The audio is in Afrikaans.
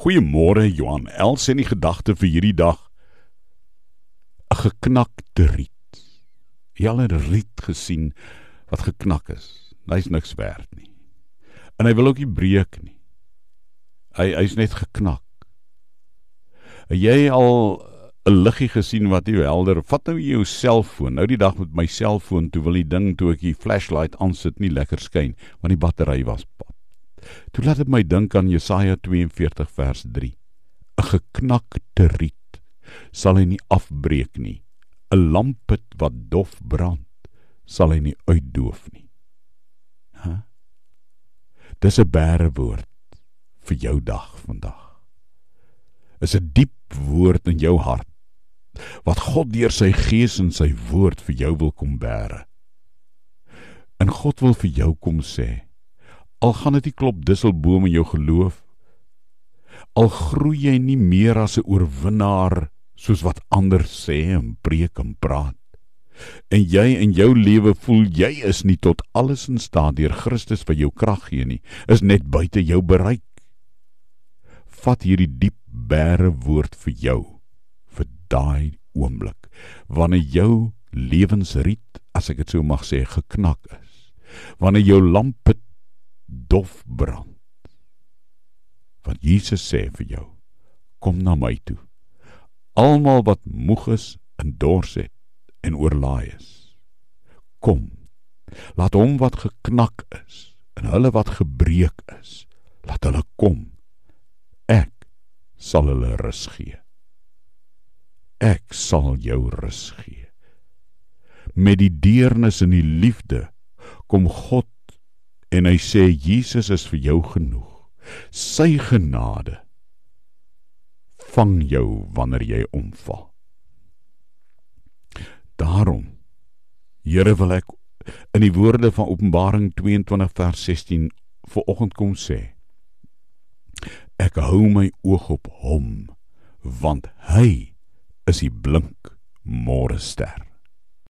Goeiemôre Johan. Els en die gedagte vir hierdie dag. 'n Geknakte riet. Jy al 'n riet gesien wat geknak is. Hy's niks werd nie. En hy wil ook nie breek nie. Hy hy's net geknak. Jy al 'n liggie gesien wat nie helder. Vat nou jou selfoon. Nou die dag met my selfoon, toe wil die ding toe ek die flashlight aansit nie lekker skyn want die battery was pap. Toe laat dit my dink aan Jesaja 42 vers 3. 'n Geknakte riet sal hy nie afbreek nie. 'n Lampet wat dof brand sal hy nie uitdoof nie. Hæ? Dis 'n bære woord vir jou dag vandag. Is 'n diep woord in jou hart wat God deur sy gees en sy woord vir jou wil kom bære. En God wil vir jou kom sê, Al gaan dit nie klop disselboom in jou geloof. Al groei jy nie meer as 'n oorwinnaar soos wat ander sê en preek en praat. En jy in jou lewe voel jy is nie tot alles in staat deur Christus wat jou krag gee nie, is net buite jou bereik. Vat hierdie diep bære woord vir jou vir daai oomblik wanneer jou lewensriet, as ek dit sou mag sê, geknak is. Wanneer jou lamp dof brand. Want Jesus sê vir jou: Kom na my toe. Almal wat moeg is en dors het en oorlaai is. Kom. Laat hom wat geknak is en hulle wat gebreek is, laat hulle kom. Ek sal hulle rus gee. Ek sal jou rus gee. Met die deernis en die liefde kom God en hy sê Jesus is vir jou genoeg. Sy genade vang jou wanneer jy omval. Daarom Here wil ek in die woorde van Openbaring 22 vers 16 vir oggend kom sê. Ek hou my oog op hom want hy is die blink môre ster.